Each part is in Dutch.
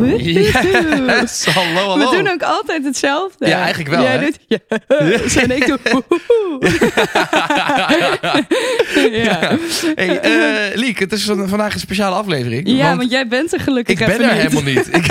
Yes, hallo, hallo. We doen ook altijd hetzelfde. Ja, eigenlijk wel, Jij hè? doet yes. En ik doe ja. Hey, eh, Liek, het is van- vandaag een speciale aflevering. ja, want want jij bent er gelukkig ik ben er helemaal niet. Ik,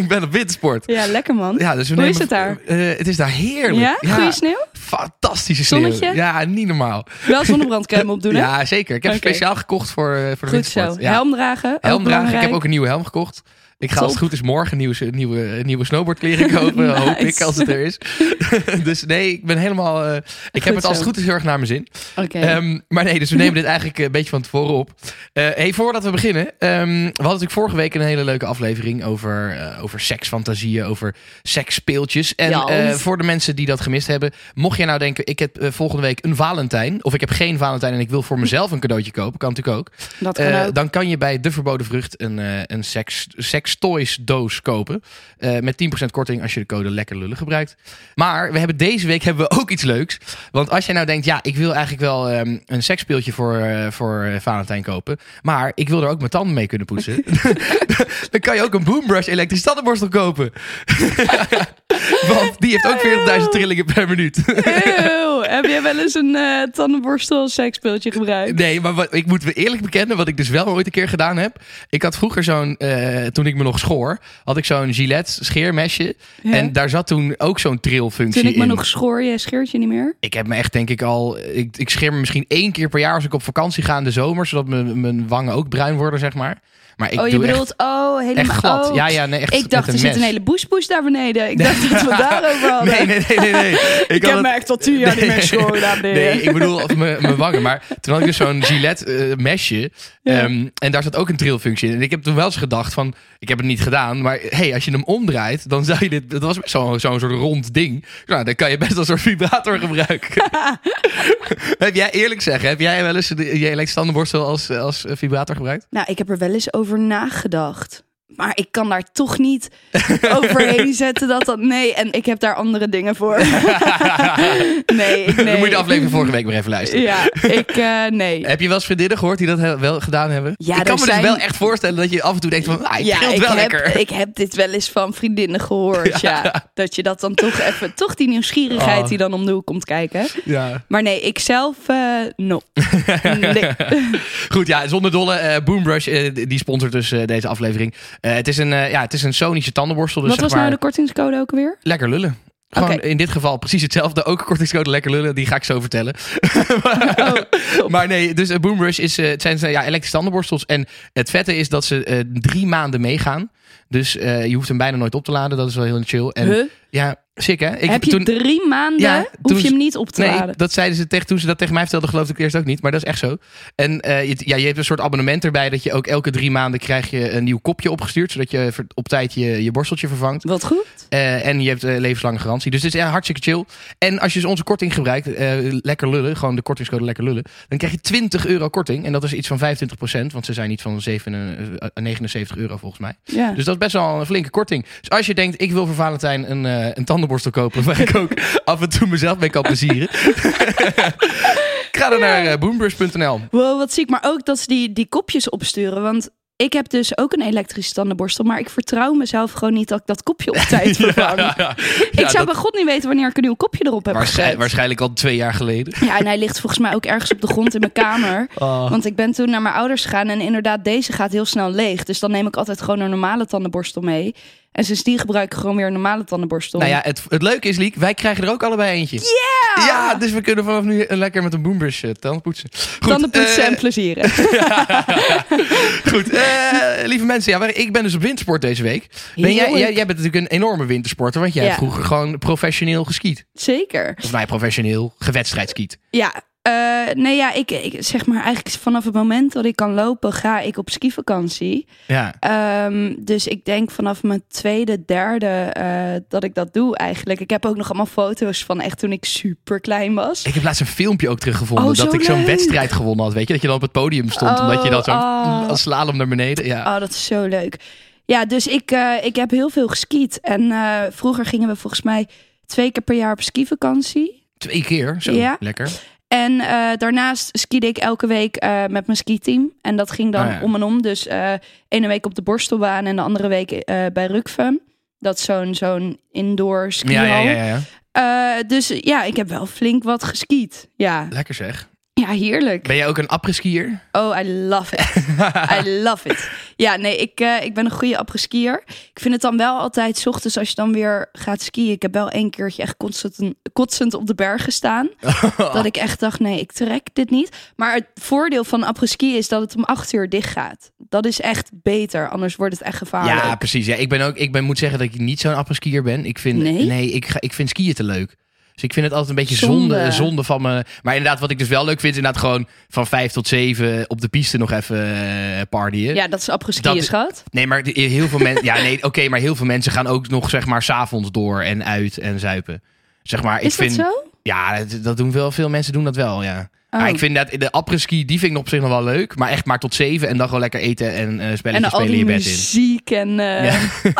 ik ben op wintersport. Ja, lekker man. Ja, dus we Hoe nemen, is het daar? Eh, het is daar heerlijk. Ja? Goeie sneeuw? Fantastische sneeuw. Zonnetje? Ja, niet normaal. Wel zonnebrandcreme opdoen, hè? Ja, zeker. Ik heb speciaal gekocht voor, eh, voor de Goed wintersport. zo. Ja. Helm dragen. Helm dragen. Ik heb ook een nieuwe helm gekocht. Ik ga als het goed is morgen nieuwe, nieuwe, nieuwe snowboardkleren kopen. Hoop ik, als het er is. dus nee, ik ben helemaal... eh, ik heb het als het goed is heel erg naar mijn zin. Ehm, maar nee, dus we nemen dit eigenlijk een beetje van tevoren op. Eh hey, voordat we beginnen. ehm, we hadden natuurlijk vorige week een hele leuke aflevering over, eh, over seksfantasieën, over seksspeeltjes. En Ja. eh, voor de mensen die dat gemist hebben, mocht jij nou denken, ik heb eh, volgende week een Valentijn, of ik heb geen Valentijn en ik wil voor mezelf een cadeautje kopen, kan natuurlijk ook. dat kan Eh, ook. dan kan je bij De Verboden Vrucht een, eh een seks, seks toys doos kopen. Eh, met 10% korting als je de code Lekker Lullen gebruikt. Maar we hebben deze week hebben we ook iets leuks. Want als jij nou denkt, ja, ik wil eigenlijk wel ehm, een seksspeeltje voor, eh, voor eh, Valentijn kopen. Maar ik wil er ook mijn tanden mee kunnen poetsen. dan kan je ook een Boombrush elektrische tandenborstel kopen. Want die heeft ook 40.000 trillingen per minuut. Heb jij wel eens een eh tandenborstel seksspeeltje gebruikt? Nee, maar wat, ik moet eerlijk bekennen, wat ik dus wel ooit een keer gedaan heb. Ik had vroeger zo'n, eh, toen ik me nog schoor, had ik zo'n Gillette scheermesje. Ja. En daar zat toen ook zo'n trillfunctie Toen ik me in. nog schoor, je scheert je niet meer? Ik heb me echt, denk ik al, ik, ik scheer me misschien één keer per jaar als ik op vakantie ga in de zomer, zodat mijn, mijn wangen ook bruin worden, zeg maar. Maar ik oh, je doe bedoelt, echt, oh, helemaal echt glad. oh. Ja, ja, nee, echt Ik dacht, er zit een hele bushbush daar beneden. Ik dacht dat we het daarover hadden. Nee, nee, nee, nee. nee. Ik, Ik had heb me echt al tien jaar niet meer schoren daar Nee, ik bedoel mijn mijn wangen. Maar toen had ik dus zo'n Gillette eh, mesje. Ja. Ehm, en daar zat ook een trillfunctie in. En ik heb toen wel eens gedacht van... Ik heb het niet gedaan. Maar hey, als je hem omdraait, dan zou je dit... Dat was zo'n zo'n soort rond ding. Nou, dan kan je best wel een soort vibrator gebruiken. heb jij eerlijk zeggen, heb jij wel eens je elektrische tandenborstel als, als vibrator gebruikt? Nou, ik heb er wel eens over nagedacht. Maar ik kan daar toch niet overheen zetten dat dat... Nee, en ik heb daar andere dingen voor. nee, ik- nee. Dan moet je de aflevering vorige week maar even luisteren. Ja, ik... eh, nee. Heb je wel eens vriendinnen gehoord die dat wel gedaan hebben? Ja, ik kan me dus wel echt voorstellen dat je af en toe denkt van... Ah, ik ja, ik wel heb, lekker. ik heb dit wel eens van vriendinnen gehoord. Ja. Dat je dat dan toch even... Toch die nieuwsgierigheid Oh. die dan om de hoek komt kijken. Ja. Maar nee, ik zelf... eh no. Nee. Goed, ja, zonder dolle. eh, Boombrush, die sponsort dus deze aflevering. Eh, het, is een, eh, ja, het is een sonische tandenborstel. Dus Wat zeg was nou de kortingscode ook weer? lekker lullen. Gewoon in dit geval precies hetzelfde. Ook een kortingscode lekker lullen. Die ga ik zo vertellen. Oh, maar nee, dus uh, Boombrush is, eh, het zijn eh, ja, elektrische tandenborstels. En het vette is dat ze eh, drie maanden meegaan. Dus eh, je hoeft hem bijna nooit op te laden. Dat is wel heel chill. En Huh? ja, sick hè? Ik, heb je toen, drie maanden, Ja, hoef je hem niet op te Nee, laden? dat zeiden ze tegen, toen ze dat tegen mij vertelden, geloofde ik eerst ook niet. Maar dat is echt zo. En eh, je, ja, je hebt een soort abonnement erbij dat je ook elke drie maanden krijg je een nieuw kopje opgestuurd. Zodat je op tijd je, je borsteltje vervangt. Wat goed. Eh, en je hebt eh, levenslange garantie. Dus het is ja, hartstikke chill. En als je dus onze korting gebruikt, lekker lullen, gewoon de kortingscode lekker lullen. Dan krijg je 20 euro korting. En dat is iets van 25% Want ze zijn niet van 7, eh, 79 euro volgens mij. Ja. Dus dat is best wel een flinke korting. Dus als je denkt, ik wil voor Valentijn een, een tandenborstel kopen... waar ik ook af en toe mezelf mee kan plezieren... ga dan naar eh, boombrush.nl. Wow, wat zie ik. Maar ook dat ze die, die kopjes opsturen. Want ik heb dus ook een elektrische tandenborstel. Maar ik vertrouw mezelf gewoon niet dat ik dat kopje op tijd vervang. ik zou bij god niet weten wanneer ik een nieuw kopje erop heb Waarschijn- waarschijnlijk al twee jaar geleden. Ja, en hij ligt volgens mij ook ergens op de grond in mijn kamer. Oh. Want ik ben toen naar mijn ouders gegaan en inderdaad, deze gaat heel snel leeg. Dus dan neem ik altijd gewoon een normale tandenborstel mee. En sindsdien gebruik ik gewoon weer een normale tandenborstel. Nou ja, het, het leuke is, Liek, wij krijgen er ook allebei eentje. Ja! Ja, dus we kunnen vanaf nu lekker met een boombrush uh, tanden poetsen. Goed, Tanden poetsen eh, en plezieren. Goed, eh, lieve mensen, ja, ik ben dus op wintersport deze week. Ben jij, jij, jij bent natuurlijk een enorme wintersporter, want jij Ja. hebt vroeger gewoon professioneel geskiet. Zeker. Of mij professioneel gewedstrijdskiet. Ja, Uh, nee, ja, ik, ik, zeg maar eigenlijk vanaf het moment dat ik kan lopen, ga ik op skivakantie. Ja. Um, dus ik denk vanaf mijn tweede, derde uh, dat ik dat doe eigenlijk. Ik heb ook nog allemaal foto's van echt toen ik super klein was. Ik heb laatst een filmpje ook teruggevonden oh, dat ik zo'n wedstrijd gewonnen had. Weet je, dat je dan op het podium stond, Oh, omdat je dan zo oh. slalom naar beneden. Ja. Oh, dat is zo leuk. Ja, dus ik, uh, ik heb heel veel geskiet. En vroeger gingen we volgens mij twee keer per jaar op skivakantie. Twee keer? Zo, Ja. lekker. En uh, daarnaast skiede ik elke week uh, met mijn skiteam. En dat ging dan Ah, ja. om en om. Dus uh, ene week op de Borstelbaan en de andere week bij Rukven. Dat is zo'n zo'n indoor skihal. Ja, ja, dus ja, ik heb wel flink wat geskiet. Ja, Lekker zeg. Ja heerlijk. Ben jij ook een après-skier? Oh, I love it. I love it. Ja, nee, ik, uh, ik ben een goede après-skier. Ik vind het dan wel altijd 's ochtends als je dan weer gaat skiën. Ik heb wel een keertje echt kotsend, kotsend op de berg gestaan. dat ik echt dacht, nee, ik trek dit niet. Maar het voordeel van après-ski is dat het om acht uur dicht gaat. Dat is echt beter, anders wordt het echt gevaarlijk. Ja, precies. Ja, ik ben ook. Ik ben, moet zeggen dat ik niet zo'n après-skier ben. Ik vind, Nee? ik, ga, ik vind skiën te leuk. Dus ik vind het altijd een beetje Zonde. zonde, zonde van me. Maar inderdaad, wat ik dus wel leuk vind, is inderdaad gewoon van vijf tot zeven op de piste nog even uh, partyen. Ja, dat is après-ski, Dat- schat. Nee, maar heel veel mensen. ja, nee, oké, maar heel veel mensen gaan ook nog zeg maar s'avonds door en uit en zuipen. Zeg maar, ik Is vind. dat zo? Ja, dat, dat doen wel veel mensen doen dat wel, ja. Oh. Maar ik vind dat de après-ski, die vind ik op zich nog wel leuk. Maar echt maar tot zeven en dan gewoon lekker eten en eh En spelletjes al spelen in je bed in. muziek en... eh, Ja.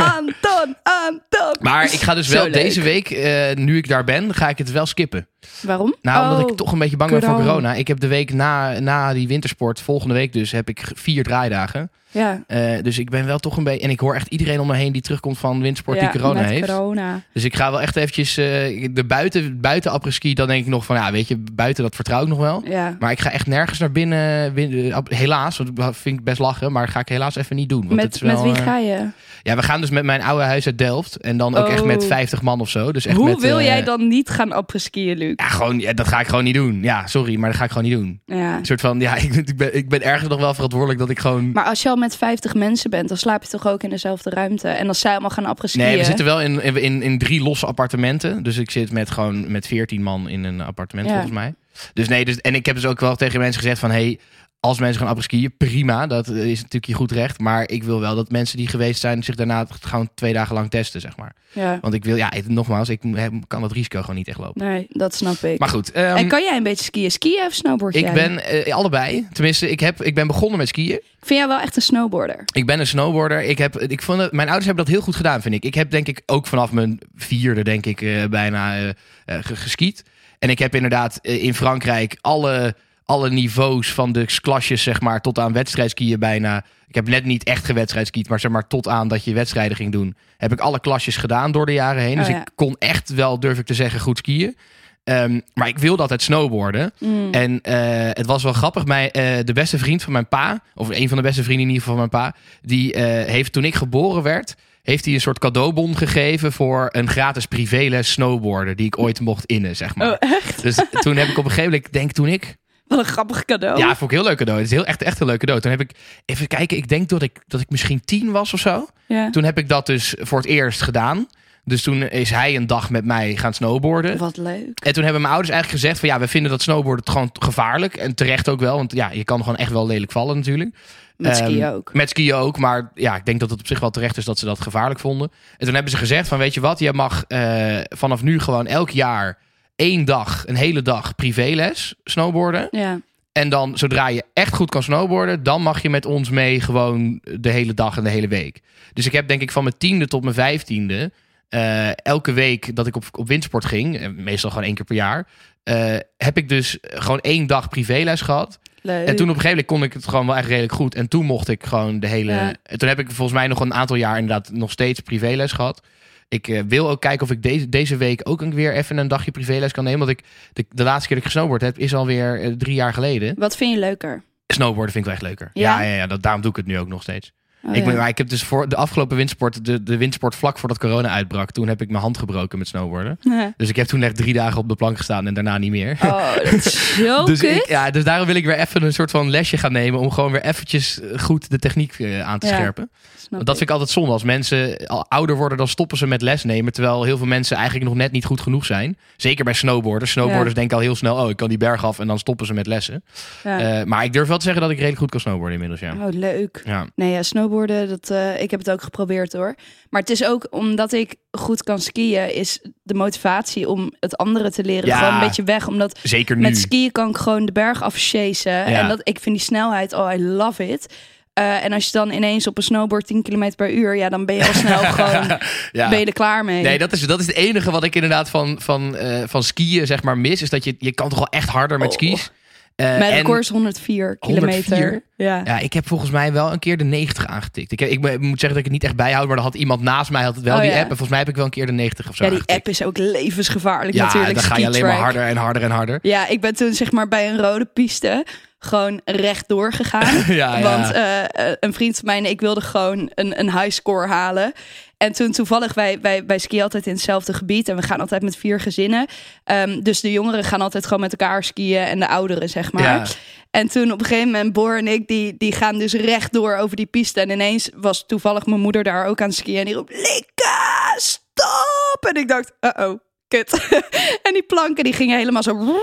Maar ik ga dus wel deze week, eh, nu ik daar ben, ga ik het wel skippen. Waarom? Nou, omdat Oh, ik toch een beetje bang ben voor corona. Ik heb de week na, na die wintersport, volgende week dus, heb ik vier draaidagen. Ja, Eh, dus ik ben wel toch een beetje... En ik hoor echt iedereen om me heen die terugkomt van wintersport ja die corona heeft. corona. Dus ik ga wel echt eventjes eh, de buiten, buiten après-ski, dan denk ik nog van, ja, weet je, buiten dat vertrouw ik nog wel. Ja. Maar ik ga echt nergens naar binnen, binnen- helaas, want dat vind ik best lachen, maar ga ik helaas even niet doen. Want het Met, is wel, met wie ga je? Ja, we gaan dus met mijn oude huis uit Delft en dan ook echt met 50 man of zo. Dus echt Hoe met, wil eh, jij dan niet gaan après-skiën, Luc? Ja, gewoon, ja, dat ga ik gewoon niet doen. Ja, sorry, maar dat ga ik gewoon niet doen. Ja. Een soort van, ja, ik, ik, ben, ik ben ergens nog wel verantwoordelijk dat ik gewoon... Maar als je al met 50 mensen bent, dan slaap je toch ook in dezelfde ruimte? En als zij allemaal gaan après-skiën... Nee, we zitten wel in, in, in drie losse appartementen. Dus ik zit met gewoon met 14 man in een appartement, Ja. volgens mij. Dus nee, dus, en ik heb dus ook wel tegen mensen gezegd van... Hey, als mensen gaan après-skiën, prima. Dat is natuurlijk je goed recht. Maar ik wil wel dat mensen die geweest zijn... zich daarna gewoon twee dagen lang testen, zeg maar. Ja, Want ik wil, ja, nogmaals, ik kan dat risico gewoon niet echt lopen. nee, dat snap ik. Maar goed, ehm, en kan jij een beetje skiën? Skiën of snowboard ik jij? ben eh, allebei. Tenminste, ik, heb, ik ben begonnen met skiën. Ik vind jou wel echt een snowboarder. Ik ben een snowboarder. Ik heb, ik vond het, mijn ouders hebben dat heel goed gedaan, vind ik. Ik heb denk ik ook vanaf mijn vierde, denk ik, eh, bijna ge- geskiet. En ik heb inderdaad in Frankrijk alle, alle niveaus van de klasjes, zeg maar, tot aan wedstrijdskiën bijna. Ik heb net niet echt gewedstrijdskiet, maar zeg maar tot aan dat je wedstrijden ging doen. Heb ik alle klasjes gedaan door de jaren heen. Oh, dus ja. ik kon echt wel, durf ik te zeggen, goed skiën. Ehm, maar ik wilde altijd snowboarden. Mm. En eh, het was wel grappig. Mijn, eh, de beste vriend van mijn pa, of een van de beste vrienden in ieder geval van mijn pa, die eh, heeft toen ik geboren werd, heeft hij een soort cadeaubon gegeven voor een gratis privéles snowboarden die ik ooit mocht innen, zeg maar. Oh, echt? Dus toen heb ik op een gegeven moment, ik denk toen ik, Wat een grappig cadeau. ja, vond ik heel leuk cadeau. Het is heel, echt, echt een leuk cadeau. Toen heb ik, even kijken, ik denk dat ik, dat ik misschien tien was of zo. Ja. Toen heb ik dat dus voor het eerst gedaan. Dus toen is hij een dag met mij gaan snowboarden. Wat leuk. En toen hebben mijn ouders eigenlijk gezegd van ja, we vinden dat snowboarden gewoon gevaarlijk. En terecht ook wel, want ja, je kan gewoon echt wel lelijk vallen natuurlijk. Met Ehm, skiën ook. Met skiën ook, maar ja, ik denk dat het op zich wel terecht is dat ze dat gevaarlijk vonden. En toen hebben ze gezegd van weet je wat, jij mag eh, vanaf nu gewoon elk jaar één dag, een hele dag privéles snowboarden. Ja. En dan zodra je echt goed kan snowboarden, dan mag je met ons mee gewoon de hele dag en de hele week. Dus ik heb denk ik van mijn tiende tot mijn vijftiende, eh, elke week dat ik op, op windsport ging, eh, meestal gewoon één keer per jaar, eh, heb ik dus gewoon één dag privéles gehad. Leuk. En toen op een gegeven moment kon ik het gewoon wel echt redelijk goed. En toen mocht ik gewoon de hele. Ja. En toen heb ik volgens mij nog een aantal jaar inderdaad nog steeds privéles gehad. Ik eh, wil ook kijken of ik deze, deze week ook een weer even een dagje privéles kan nemen. Want ik de, de laatste keer dat ik gesnowboard heb, is alweer eh, drie jaar geleden. Wat vind je leuker? Snowboarden vind ik wel echt leuker. Ja? Ja, ja, ja, dat, daarom doe ik het nu ook nog steeds. Oh, ik, ben, maar ik heb dus voor de afgelopen windsport, de, de windsport vlak voordat corona uitbrak, toen heb ik mijn hand gebroken met snowboarden. Ja. Dus ik heb toen echt drie dagen op de plank gestaan en daarna niet meer. Oh, dat is zo dus, ik, ja, dus daarom wil ik weer even een soort van lesje gaan nemen om gewoon weer eventjes eh, goed de techniek eh, aan te Ja, scherpen. Want dat vind ik altijd zonde. Als mensen al ouder worden, dan stoppen ze met les nemen. Terwijl heel veel mensen eigenlijk nog net niet goed genoeg zijn. Zeker bij snowboarders. Snowboarders denken al heel snel, oh, ik kan die berg af en dan stoppen ze met lessen. Eh, maar ik durf wel te zeggen dat ik redelijk goed kan snowboarden inmiddels, ja. Oh, leuk. Ja, Nee, ja, snowboarden, dat, eh, ik heb het ook geprobeerd hoor. Maar het is ook omdat ik goed kan skiën, is de motivatie om het andere te leren Ja. gewoon een beetje weg. Omdat zeker nu. met skiën kan ik gewoon de berg afchasen. Ja. En dat, ik vind die snelheid, oh, I love it. Eh, en als je dan ineens op een snowboard 10 km per uur, ja, dan ben je al snel gewoon, ja. ben je er klaar mee. Nee, dat is, dat is het enige wat ik inderdaad van, van, eh, van skiën zeg maar mis. Is dat je, je kan toch wel echt harder met Oh. skis. Eh, Mijn record is 104 kilometer. 104? Ja. Ja, ik heb volgens mij wel een keer de 90 aangetikt. Ik, heb, ik moet zeggen dat ik het niet echt bijhoud, maar dan had iemand naast mij had het wel Oh, die ja. app. En volgens mij heb ik wel een keer de 90 of zo Ja, die app is ook levensgevaarlijk Ja, natuurlijk. dan ga je alleen maar harder en harder en harder. Ja, ik ben toen zeg maar bij een rode piste gewoon rechtdoor gegaan. Ja, ja. Want eh, eh, een vriend van mij en ik wilde gewoon een, een high score halen. En toen toevallig, wij, wij, wij skiën altijd in hetzelfde gebied. En we gaan altijd met vier gezinnen. Ehm, dus de jongeren gaan altijd gewoon met elkaar skiën. En de ouderen, zeg maar. Ja. En toen op een gegeven moment, Boor en ik, die, die gaan dus rechtdoor over die piste. En ineens was toevallig mijn moeder daar ook aan het skiën. En die roept, Lika, stop! En ik dacht, uh-oh, kut. en die planken, die gingen helemaal zo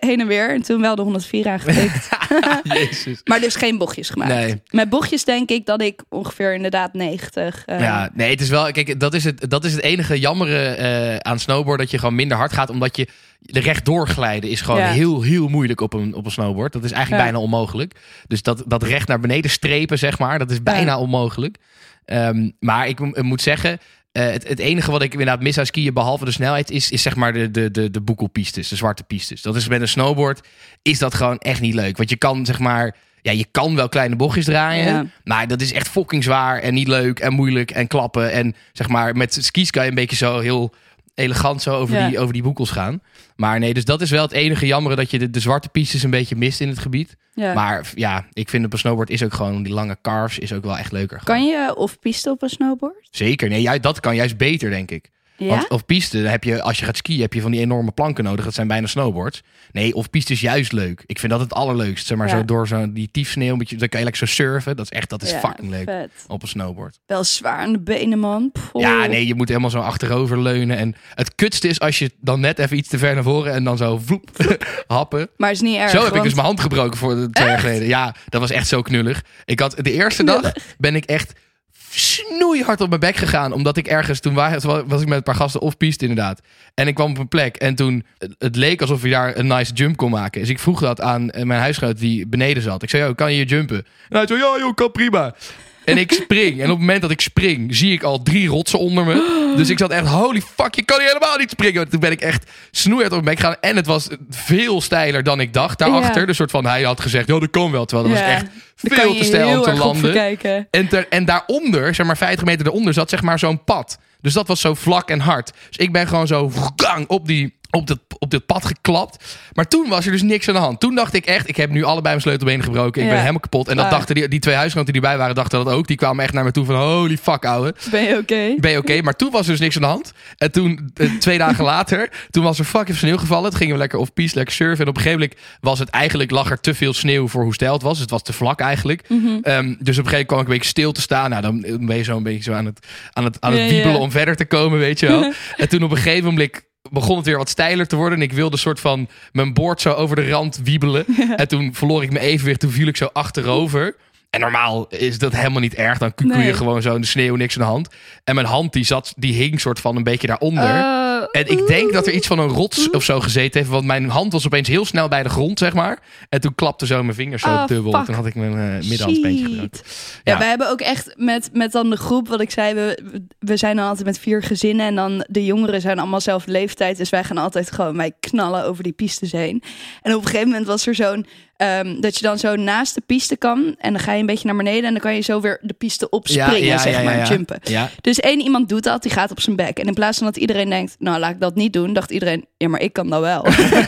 heen en weer. En toen wel de 104 aangetikt. Jezus. maar dus geen bochtjes gemaakt. Nee. Met bochtjes denk ik dat ik ongeveer inderdaad 90... eh, Ja, nee, het is wel. Kijk, dat is het, dat is het enige jammere eh, aan snowboard. Dat je gewoon minder hard gaat. Omdat je de rechtdoor glijden is gewoon Ja. heel, heel moeilijk op een, op een snowboard. Dat is eigenlijk Ja. bijna onmogelijk. Dus dat, dat recht naar beneden strepen, zeg maar, dat is bijna onmogelijk. Ehm, maar ik mo- moet zeggen. Eh, het, het enige wat ik inderdaad mis aan skiën, behalve de snelheid, is, is zeg maar de, de, de, de boekelpistes, de zwarte pistes. Dat is met een snowboard, is dat gewoon echt niet leuk. Want je kan zeg maar, ja, je kan wel kleine bochtjes draaien, Ja. maar dat is echt fucking zwaar en niet leuk en moeilijk en klappen. En zeg maar, met skis kan je een beetje zo heel elegant zo over, Ja. die, over die boekels gaan. Maar nee, dus dat is wel het enige jammere dat je de, de zwarte pistes een beetje mist in het gebied. ja. Maar ja, ik vind op een snowboard is ook gewoon die lange carves is ook wel echt leuker. gewoon. Kan je of piste op een snowboard? Zeker. Nee, juist, dat kan juist beter, denk ik. Ja? Want op piste heb je, als je gaat skiën, heb je van die enorme planken nodig. Dat zijn bijna snowboards. Nee, of piste is juist leuk. Ik vind dat het allerleukst. Zeg maar Ja. zo door zo die tiefsneeuw, beetje, dan kan je lekker zo surfen. Dat is echt, dat is Ja, fucking leuk vet. op een snowboard. Wel zwaar aan de benen, man. Ja, nee, je moet helemaal zo achterover leunen. En het kutste is als je dan net even iets te ver naar voren en dan zo vloep, happen. Maar het is niet erg. Zo heb ik dus mijn hand gebroken voor de twee jaar geleden. Ja, dat was echt zo knullig. Ik had de eerste dag ben ik echt snoeihard op mijn bek gegaan. Omdat ik ergens, toen wa- was ik met een paar gasten off-piste inderdaad. En ik kwam op een plek en toen, het leek alsof je daar een nice jump kon maken. Dus ik vroeg dat aan eh, mijn huisgenoot die beneden zat. Ik zei, kan je hier jumpen? En hij zei, ja joh, kan prima. En ik spring. En op het moment dat ik spring, zie ik al drie rotsen onder me. Dus ik zat echt, holy fuck, je kan hier helemaal niet springen. Toen ben ik echt snoeihard op mijn bek gegaan. En het was veel steiler dan ik dacht daarachter. Ja. Dus soort van, hij had gezegd, ja, dat kan wel. Terwijl dat Ja. was echt veel te stijl om te landen. En, ter, en daaronder, zeg maar 50 meter eronder, zat zeg maar zo'n pad. Dus dat was zo vlak en hard. Dus ik ben gewoon zo gang op, die, op, dit, op dit pad geklapt. Maar toen was er dus niks aan de hand. Toen dacht ik echt, ik heb nu allebei mijn sleutelbenen gebroken. Ik Ja. ben helemaal kapot. En dat dachten die, die twee huisgenoten die erbij waren, dachten dat ook. Die kwamen echt naar me toe van, holy fuck ouwe. Ben je oké? Ben je oké? Maar toen was er dus niks aan de hand. En toen, eh, twee dagen later, toen was er fucking sneeuw gevallen. Toen gingen we lekker off-piste, lekker surfen. En op een gegeven moment was het eigenlijk, lag er te veel sneeuw voor hoe stijl het was. Het was te vlak eigenlijk. Mhm. Ehm, dus op een gegeven moment kwam ik een beetje stil te staan. Nou, dan ben je zo een beetje zo aan het, aan het, aan het Ja, wiebelen ja. om verder te komen, weet je wel. en toen op een gegeven moment begon het weer wat steiler te worden. En ik wilde soort van mijn boord zo over de rand wiebelen. En toen verloor ik mijn evenwicht. Toen viel ik zo achterover. En normaal is dat helemaal niet erg. Dan kun Nee. je gewoon zo in de sneeuw, niks aan de hand. En mijn hand die zat, die hing soort van een beetje daaronder. Eh, En ik denk dat er iets van een rots of zo gezeten heeft. Want mijn hand was opeens heel snel bij de grond, zeg maar. En toen klapte zo mijn vinger zo Ah, dubbel. fuck. Toen had ik mijn uh, middenhandsbeentje Shit. gebroken. Ja, Ja. wij hebben ook echt met, met dan de groep, wat ik zei, we, we zijn dan altijd met vier gezinnen en dan de jongeren zijn allemaal zelf leeftijd, dus wij gaan altijd gewoon, wij knallen over die pistes heen. En op een gegeven moment was er zo'n ehm, dat je dan zo naast de piste kan. En dan ga je een beetje naar beneden. En dan kan je zo weer de piste opspringen, zeg maar, jumpen. Ja. Dus één iemand doet dat, die gaat op zijn bek. En in plaats van dat iedereen denkt, nou laat ik dat niet doen, dacht iedereen, ja, maar ik kan dat wel.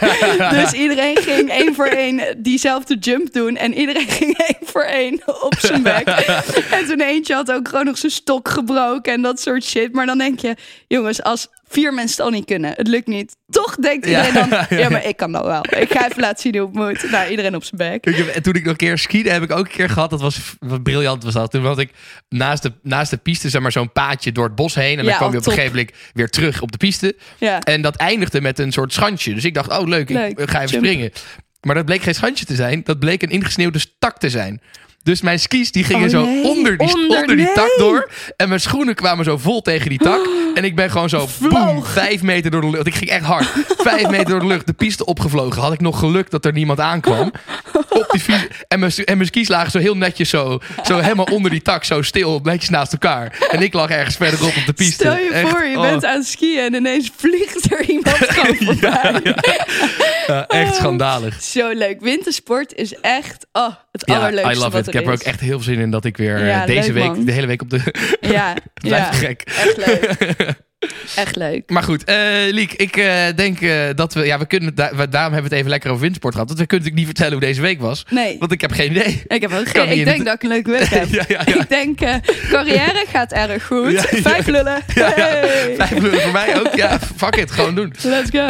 dus iedereen ging één voor één diezelfde jump doen. En iedereen ging één voor één op zijn bek. en toen eentje had ook gewoon nog zijn stok gebroken en dat soort shit. Maar dan denk je, jongens, als vier mensen het al niet kunnen, het lukt niet. Toch denkt iedereen Ja. dan, ja, maar ik kan dat wel. Ik ga even laten zien hoe het moet. Nou, iedereen op zijn bek. Ik heb- En toen ik nog een keer skiede, heb ik ook een keer gehad. Dat was wat briljant was dat. Toen had ik naast de, naast de piste zeg maar, zo'n paadje door het bos heen. En dan kwam je oh, op een gegeven moment weer terug op de piste. Ja. En dat eindigde met een soort schansje. Dus ik dacht, oh leuk, Leuk, ik ga even jump. springen. Maar dat bleek geen schansje te zijn. Dat bleek een ingesneeuwde tak te zijn. Dus mijn skis die gingen Oh, zo nee. onder die, Onder, onder die nee. tak door. En mijn schoenen kwamen zo vol tegen die tak. En ik ben gewoon zo Vloog. vijf meter door de lucht. Ik ging echt hard. Vijf meter door de lucht. De piste opgevlogen. Had ik nog geluk dat er niemand aankwam. Op die fiets. En mijn, en mijn skis lagen zo heel netjes zo, zo helemaal onder die tak. Zo stil, netjes naast elkaar. En ik lag ergens verderop op de piste. Stel je Echt, voor, je oh. bent aan het skiën en ineens vliegt er iemand gewoon voorbij. Ja, echt schandalig. Zo leuk. Wintersport is echt oh, het allerleukste wat it. Ik heb er ook is. echt heel veel zin in dat ik weer Ja, eh, deze leuk, week, man. de hele week op de... Ja, ja, gek. echt leuk. Echt leuk. Maar goed, eh, Liek, ik eh, denk eh, dat we... Ja, we kunnen het da- we- daarom hebben we het even lekker over wintersport gehad. Want we kunnen natuurlijk niet vertellen hoe deze week was. Nee, Want ik heb geen idee. ik heb ook geen. niet Ik denk het- dat ik een leuke week heb. ja, ja, ja. Ik denk, eh, carrière gaat erg goed. Ja, ja. Vijf lullen. Ja, ja. Hey. Vijf minuten voor mij ook. Ja, fuck it. Gewoon doen. Let's go.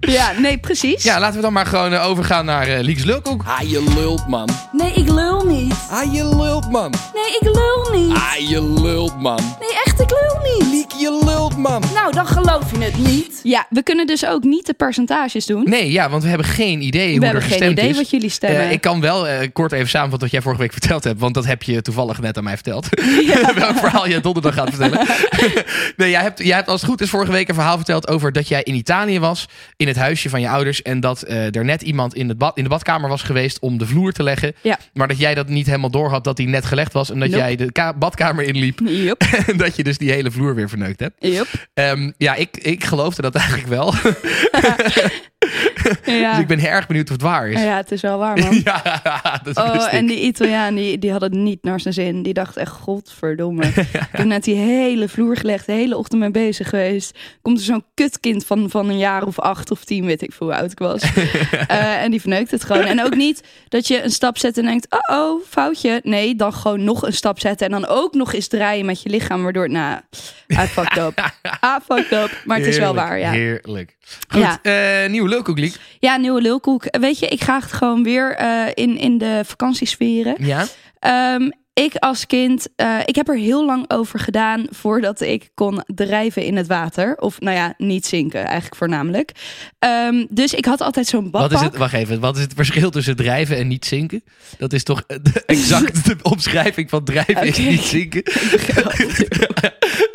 Ja, nee, precies. Ja, laten we dan maar gewoon overgaan naar eh Liek's Lulkoek. Ah, je lult, man. Nee, ik lul niet. Ah, je lult, man. Nee, ik lul niet. Ah, je lult, man. Nee, echt, ik lul niet. Liek, je lult, man. Nou, dan geloof je het niet. Ja, we kunnen dus ook niet de percentages doen. Nee, ja, want we hebben geen idee we hoe hebben er geen gestemd idee is. wat jullie stemmen. Eh, ik kan wel eh, kort even samenvatten wat jij vorige week verteld hebt. Want dat heb je toevallig net aan mij verteld. Welk verhaal jij donderdag gaat vertellen. nee, jij hebt, jij hebt als het goed is vorige week een verhaal verteld over dat jij in Italië was. In het huisje van je ouders. En dat eh, er net iemand in, het bad, in de badkamer was geweest om de vloer te leggen. Ja. Maar dat jij dat niet helemaal door had dat die net gelegd was. En dat Nope. jij de ka- badkamer inliep. Yup, En dat je dus die hele vloer weer verneukt hebt. yup. Ehm, ja, ik, ik geloofde dat eigenlijk wel. Ja. Dus ik ben erg benieuwd of het waar is. ja, het is wel waar, man. Ja, dat wist Oh, en die Italiaan, die, die had het niet naar zijn zin. Die dacht echt, godverdomme. Ik heb net die hele vloer gelegd, de hele ochtend mee bezig geweest. Komt er zo'n kutkind van, van een jaar of acht of tien, weet ik veel hoe oud ik was. Eh, en die verneukt het gewoon. En ook niet dat je een stap zet en denkt, oh oh, foutje. Nee, dan gewoon nog een stap zetten. En dan ook nog eens draaien met je lichaam, waardoor het, nou, I fucked up. I fucked up. Maar het is wel waar, ja. Heerlijk. Goed, Ja. eh, nieuwe lulkoek, Liek. Ja, nieuwe lulkoek. Weet je, ik ga het gewoon weer eh, in, in de vakantiesferen. Ja? Ehm, ik als kind, eh, ik heb er heel lang over gedaan voordat ik kon drijven in het water. Of nou ja, niet zinken eigenlijk voornamelijk. Ehm, dus ik had altijd zo'n badpak. Wat is het, wacht even, wat is het verschil tussen drijven en niet zinken? Dat is toch de exact de omschrijving van drijven is Oké. niet zinken?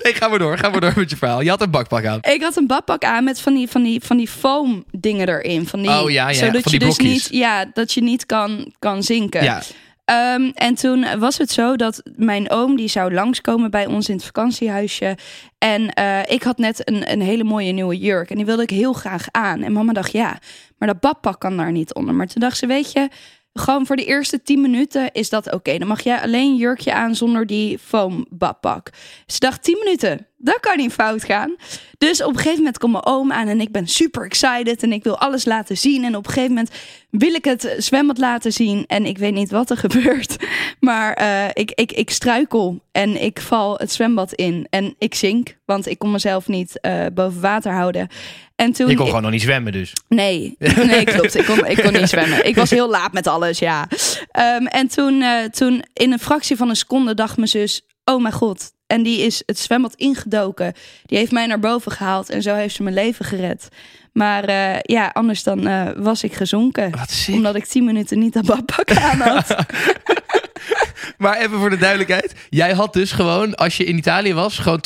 nee, ga maar door, ga maar door met je verhaal. Je had een bakpak aan. Ik had een badpak aan met van die, van die, van die foam dingen erin. Van die, Oh, ja, ja, zodat van je die dus niet, ja, dat je niet kan, kan zinken. Ja, Ehm, en toen was het zo dat mijn oom die zou langskomen bij ons in het vakantiehuisje. En eh, ik had net een, een hele mooie nieuwe jurk. En die wilde ik heel graag aan. En mama dacht, ja, maar dat badpak kan daar niet onder. Maar toen dacht ze, weet je, gewoon voor de eerste 10 minuten is dat oké. Dan mag jij alleen een jurkje aan zonder die foam badpak. Ze dacht, 10 minuten, dat kan niet fout gaan. Dus op een gegeven moment komt mijn oom aan en ik ben super excited. En ik wil alles laten zien. En op een gegeven moment wil ik het zwembad laten zien. En ik weet niet wat er gebeurt. Maar eh, ik, ik, ik struikel en ik val het zwembad in. En ik zink, want ik kon mezelf niet eh, boven water houden. En toen je kon gewoon nog niet zwemmen dus. Nee, nee, klopt. Ik kon, ik kon niet zwemmen. Ik was heel laat met alles, ja. Ehm, en toen, eh, toen, in een fractie van een seconde, dacht mijn zus: Oh mijn god. En die is het zwembad ingedoken. Die heeft mij naar boven gehaald. En zo heeft ze mijn leven gered. Maar eh, ja, anders dan eh, was ik gezonken. Omdat ik tien minuten niet dat badpak aan had. Maar even voor de duidelijkheid. Jij had dus gewoon, als je in Italië was, gewoon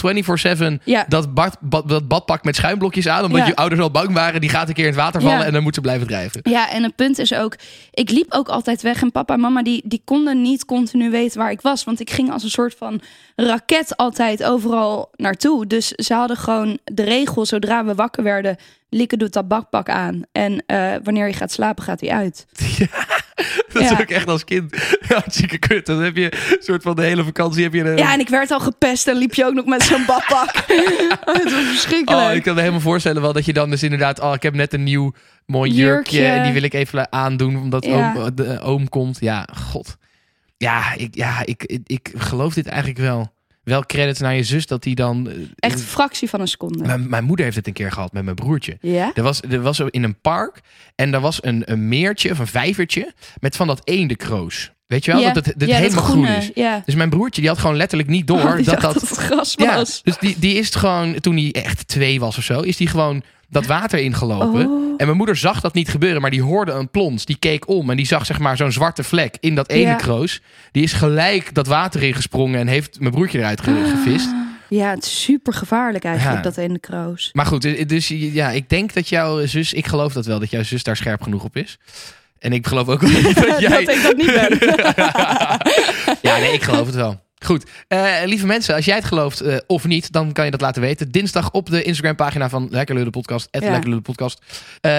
24-7 Ja. dat, bad, bad- dat badpak met schuimblokjes aan. Omdat Ja. je ouders al bang waren, die gaat een keer in het water vallen Ja. en dan moet ze blijven drijven. Ja, en het punt is ook, ik liep ook altijd weg. En papa en mama, die, die konden niet continu weten waar ik was. Want ik ging als een soort van raket altijd overal naartoe. Dus ze hadden gewoon de regel, zodra we wakker werden... Lieke doet dat bakpak aan. En eh, wanneer je gaat slapen, gaat hij uit. Dat is Ja. ook echt als kind hartstikke kut. Dan heb je een soort van de hele vakantie heb je een... Ja, en ik werd al gepest en liep je ook nog met zo'n badpak. het was verschrikkelijk. Oh, ik kan me helemaal voorstellen wel dat je dan dus inderdaad... Oh, ik heb net een nieuw mooi jurkje, Jurkje. en die wil ik even aandoen omdat Ja. oom, de, oom komt. Ja, god. Ja, ik, ja ik, ik, ik geloof dit eigenlijk wel. Wel credits naar je zus dat die dan... eh, Echt een fractie van een seconde. Mijn, mijn moeder heeft het een keer gehad met mijn broertje. Ja? Er was, er was in een park en daar was een, een meertje of een vijvertje met van dat eendekroos. Weet je wel? ja. Dat het, dat ja, helemaal groen is. Ja. Dus mijn broertje die had gewoon letterlijk niet door Oh, die dat dat... gras Ja, was. dus die, die is het gewoon, toen hij echt twee was of zo, is die gewoon dat water ingelopen. Oh. En mijn moeder zag dat niet gebeuren, maar die hoorde een plons. Die keek om en die zag zeg maar zo'n zwarte vlek in dat ene Ja. kroos. Die is gelijk dat water ingesprongen en heeft mijn broertje eruit Ah. gevist. Ja, het is super gevaarlijk eigenlijk, Ja. dat ene kroos. Maar goed, dus ja, ik denk dat jouw zus, ik geloof dat wel, dat jouw zus daar scherp genoeg op is. En ik geloof ook wel dat jij... Dat ik dat niet ben. ja, nee, ik geloof het wel. Goed, Eh, lieve mensen, als jij het gelooft eh, of niet, dan kan je dat laten weten. Dinsdag op de Instagram-pagina van Lekker Lullen Podcast, Ja. Lekker Lullen Podcast. Eh,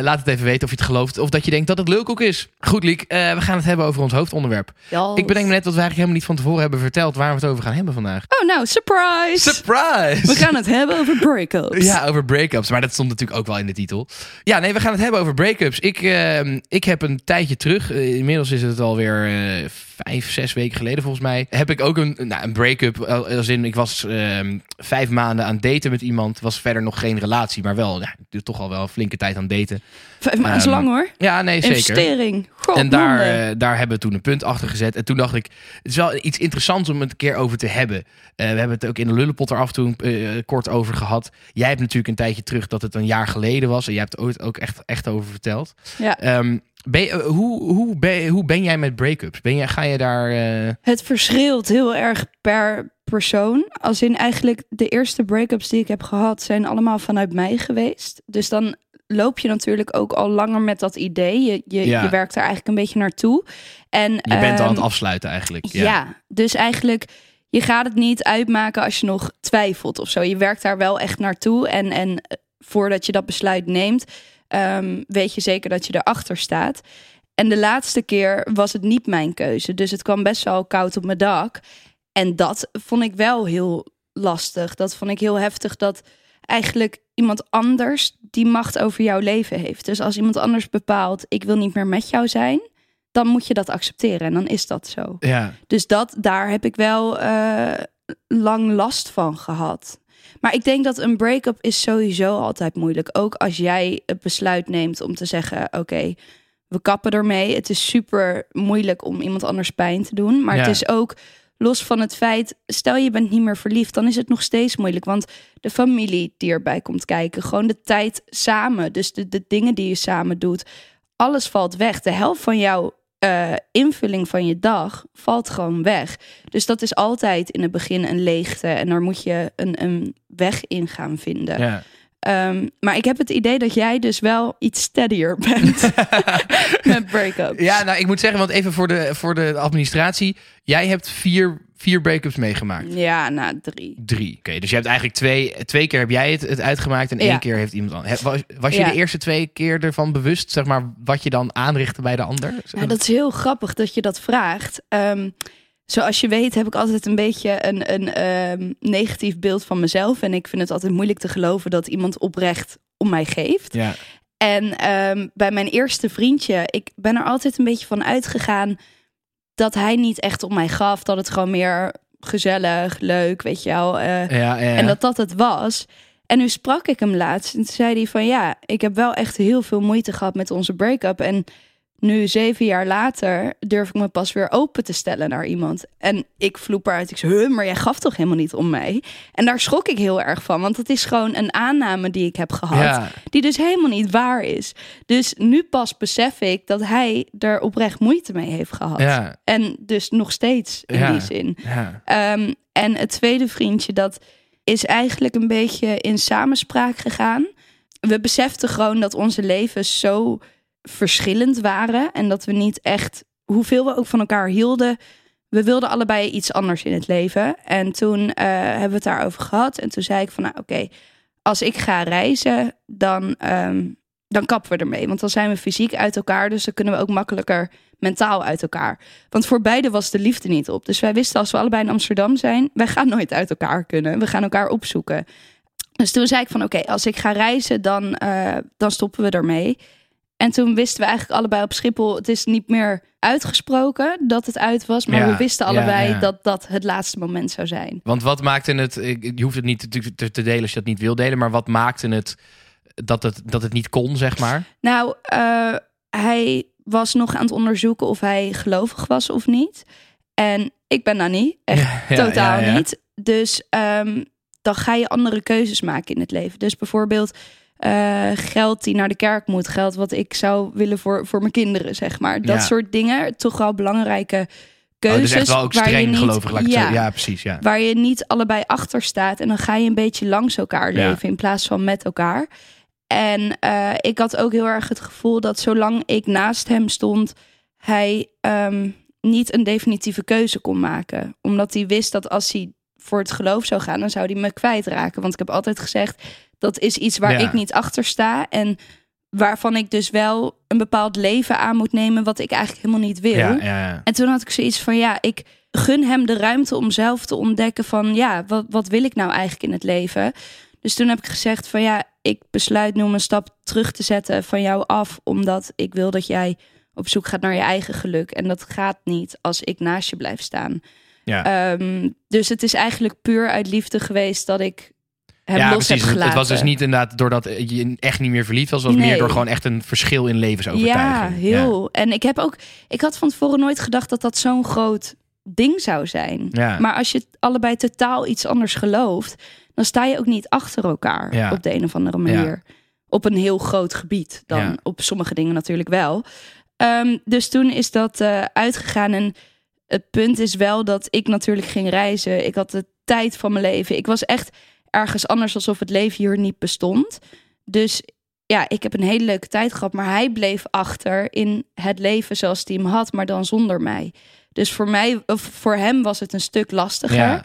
laat het even weten of je het gelooft of dat je denkt dat het leuk ook is. Goed, Liek, we gaan het hebben over ons hoofdonderwerp. Ik bedenk me net dat we eigenlijk helemaal niet van tevoren hebben verteld waar we het over gaan hebben vandaag. Oh nou, surprise! Surprise! We gaan het hebben over break-ups. Ja, over break-ups. Maar dat stond natuurlijk ook wel in de titel. Ja, nee, we gaan het hebben over break-ups. Ik, eh, ik heb een tijdje terug, inmiddels is het alweer vijf, zes weken geleden volgens mij, heb ik ook een, nou, een break-up. Als in, ik was ehm, vijf maanden aan daten met iemand. Was verder nog geen relatie, maar wel, ja, toch al wel een flinke tijd aan daten. Vijf maanden is Ehm, lang hoor. Ja, nee, zeker. Investering. God, En daar, eh, daar hebben we toen een punt achter gezet. En toen dacht ik, het is wel iets interessants om het een keer over te hebben. Eh, we hebben het ook in de lullenpot er af en toe eh, kort over gehad. Jij hebt natuurlijk een tijdje terug dat het een jaar geleden was. En jij hebt het ooit ook echt, echt over verteld. Ja. Ehm, ben je- eh, hoe, hoe, ben, hoe ben jij met break-ups? Ben jij, ga je daar... eh, Het verschilt heel erg per persoon. Als in eigenlijk de eerste break-ups die ik heb gehad zijn allemaal vanuit mij geweest. Dus dan loop je natuurlijk ook al langer met dat idee. Je, je, Ja. je werkt er eigenlijk een beetje naartoe. En, je bent al aan ehm, het afsluiten eigenlijk. Ja. Ja. dus eigenlijk, je gaat het niet uitmaken als je nog twijfelt of zo. Je werkt daar wel echt naartoe. En, en eh, voordat je dat besluit neemt, ehm, weet je zeker dat je erachter staat. En de laatste keer was het niet mijn keuze. Dus het kwam best wel koud op mijn dak. En dat vond ik wel heel lastig. Dat vond ik heel heftig dat eigenlijk iemand anders die macht over jouw leven heeft. Dus als iemand anders bepaalt, ik wil niet meer met jou zijn, dan moet je dat accepteren en dan is dat zo. Ja. Dus dat, daar heb ik wel eh, lang last van gehad. Maar ik denk dat een break-up is sowieso altijd moeilijk. Ook als jij het besluit neemt om te zeggen: oké, we kappen ermee. Het is super moeilijk om iemand anders pijn te doen. Maar het is ook los van het feit, stel je bent niet meer verliefd, dan is het nog steeds moeilijk. Want de familie die erbij komt kijken, gewoon de tijd samen, dus de, de dingen die je samen doet, alles valt weg. De helft van jouw eh, invulling van je dag valt gewoon weg. Dus dat is altijd in het begin een leegte en daar moet je een, een weg in gaan vinden. ja. Ehm, maar ik heb het idee dat jij dus wel iets steadier bent met break-ups. Ja, nou, ik moet zeggen, want even voor de, voor de administratie. Jij hebt vier, vier break-ups meegemaakt. Ja, nou drie. Drie. Oké, dus je hebt eigenlijk twee, twee keer heb jij het, het uitgemaakt en Ja. één keer heeft iemand anders. Was, was je Ja. de eerste twee keer ervan bewust, zeg maar, wat je dan aanrichtte bij de ander? Ja, dat is heel grappig dat je dat vraagt. Ehm, zoals je weet heb ik altijd een beetje een, een ehm, negatief beeld van mezelf. En ik vind het altijd moeilijk te geloven dat iemand oprecht om mij geeft. Ja, En ehm, bij mijn eerste vriendje, ik ben er altijd een beetje van uitgegaan dat hij niet echt om mij gaf. Dat het gewoon meer gezellig, leuk, weet je wel. eh, ja, ja. En dat dat het was. En nu sprak ik hem laatst en toen zei hij van ja, ik heb wel echt heel veel moeite gehad met onze break-up. En nu, zeven jaar later, durf ik me pas weer open te stellen naar iemand. En ik vloep eruit. Ik zei, maar jij gaf toch helemaal niet om mij? En daar schrok ik heel erg van, want het is gewoon een aanname die ik heb gehad. Ja. Die dus helemaal niet waar is. Dus nu pas besef ik dat hij er oprecht moeite mee heeft gehad. Ja. En dus nog steeds in Ja. die zin. Ehm, en het tweede vriendje, dat is eigenlijk een beetje in samenspraak gegaan. We beseften gewoon dat onze levens zo verschillend waren. En dat we niet echt, hoeveel we ook van elkaar hielden, we wilden allebei iets anders in het leven. En toen eh, hebben we het daarover gehad. En toen zei ik van, nou oké, als ik ga reizen, dan ehm, dan kappen we ermee. Want dan zijn we fysiek uit elkaar. Dus dan kunnen we ook makkelijker mentaal uit elkaar. Want voor beide was de liefde niet op. Dus wij wisten als we allebei in Amsterdam zijn, wij gaan nooit uit elkaar kunnen. We gaan elkaar opzoeken. Dus toen zei ik van oké, als ik ga reizen, dan, eh, dan stoppen we ermee. En toen wisten we eigenlijk allebei op Schiphol, het is niet meer uitgesproken dat het uit was, maar Ja, we wisten allebei ja. dat dat het laatste moment zou zijn. Want wat maakte het, je hoeft het niet te, te, delen als je dat niet wil delen, maar wat maakte het dat het, dat het niet kon, zeg maar? Nou, eh, hij was nog aan het onderzoeken of hij gelovig was of niet. En ik ben dat niet, echt totaal niet. Dus ehm, dan ga je andere keuzes maken in het leven. Dus bijvoorbeeld eh, geld die naar de kerk moet, geld wat ik zou willen voor, voor mijn kinderen, zeg maar. Dat Ja. soort dingen, toch wel belangrijke Oh, keuzes. dus echt wel ook waar je streng niet- gelovig, laat ja, Ja, precies, ja. waar je niet allebei achter staat. En dan ga je een beetje langs elkaar Ja. leven in plaats van met elkaar. En eh, ik had ook heel erg het gevoel dat zolang ik naast hem stond, hij ehm, niet een definitieve keuze kon maken. Omdat hij wist dat als hij voor het geloof zou gaan, dan zou hij me kwijtraken. Want ik heb altijd gezegd, dat is iets waar Ja. ik niet achter sta. En waarvan ik dus wel een bepaald leven aan moet nemen, wat ik eigenlijk helemaal niet wil. Ja, ja, ja. En toen had ik zoiets van ja, ik gun hem de ruimte om zelf te ontdekken van ja, wat, wat wil ik nou eigenlijk in het leven? Dus toen heb ik gezegd van ja, ik besluit nu om een stap terug te zetten van jou af, omdat ik wil dat jij op zoek gaat naar je eigen geluk. En dat gaat niet als ik naast je blijf staan. Ja. Ehm, dus het is eigenlijk puur uit liefde geweest dat ik hem ja, los precies. Het- gelaten. Het was dus niet inderdaad doordat je echt niet meer verliefd was. Het was meer door gewoon echt een verschil in levensovertuiging. Ja, heel. En ik heb ook, ik had van tevoren nooit gedacht dat dat zo'n groot ding zou zijn. Ja. Maar als je allebei totaal iets anders gelooft, dan sta je ook niet achter elkaar Ja. op de een of andere manier. Op een heel groot gebied. Dan op sommige dingen natuurlijk wel. Ehm, dus toen is dat eh, uitgegaan. En het punt is wel dat ik natuurlijk ging reizen. Ik had de tijd van mijn leven. Ik was echt ergens anders alsof het leven hier niet bestond. Dus ja, ik heb een hele leuke tijd gehad. Maar hij bleef achter in het leven zoals hij hem had, maar dan zonder mij. Dus voor mij, of voor hem was het een stuk lastiger. Ja,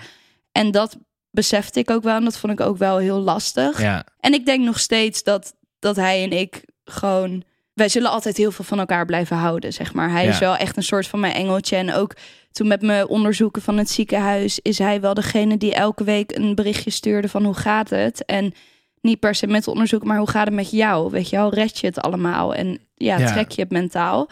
En dat besefte ik ook wel. En dat vond ik ook wel heel lastig. ja. En ik denk nog steeds dat, dat hij en ik gewoon. Wij zullen altijd heel veel van elkaar blijven houden, zeg maar. Hij Ja. is wel echt een soort van mijn engeltje. En ook toen met mijn onderzoeken van het ziekenhuis... is hij wel degene die elke week een berichtje stuurde van hoe gaat het? En niet per se met onderzoek, maar hoe gaat het met jou? Weet je wel, red je het allemaal? En ja, Ja. trek je het mentaal?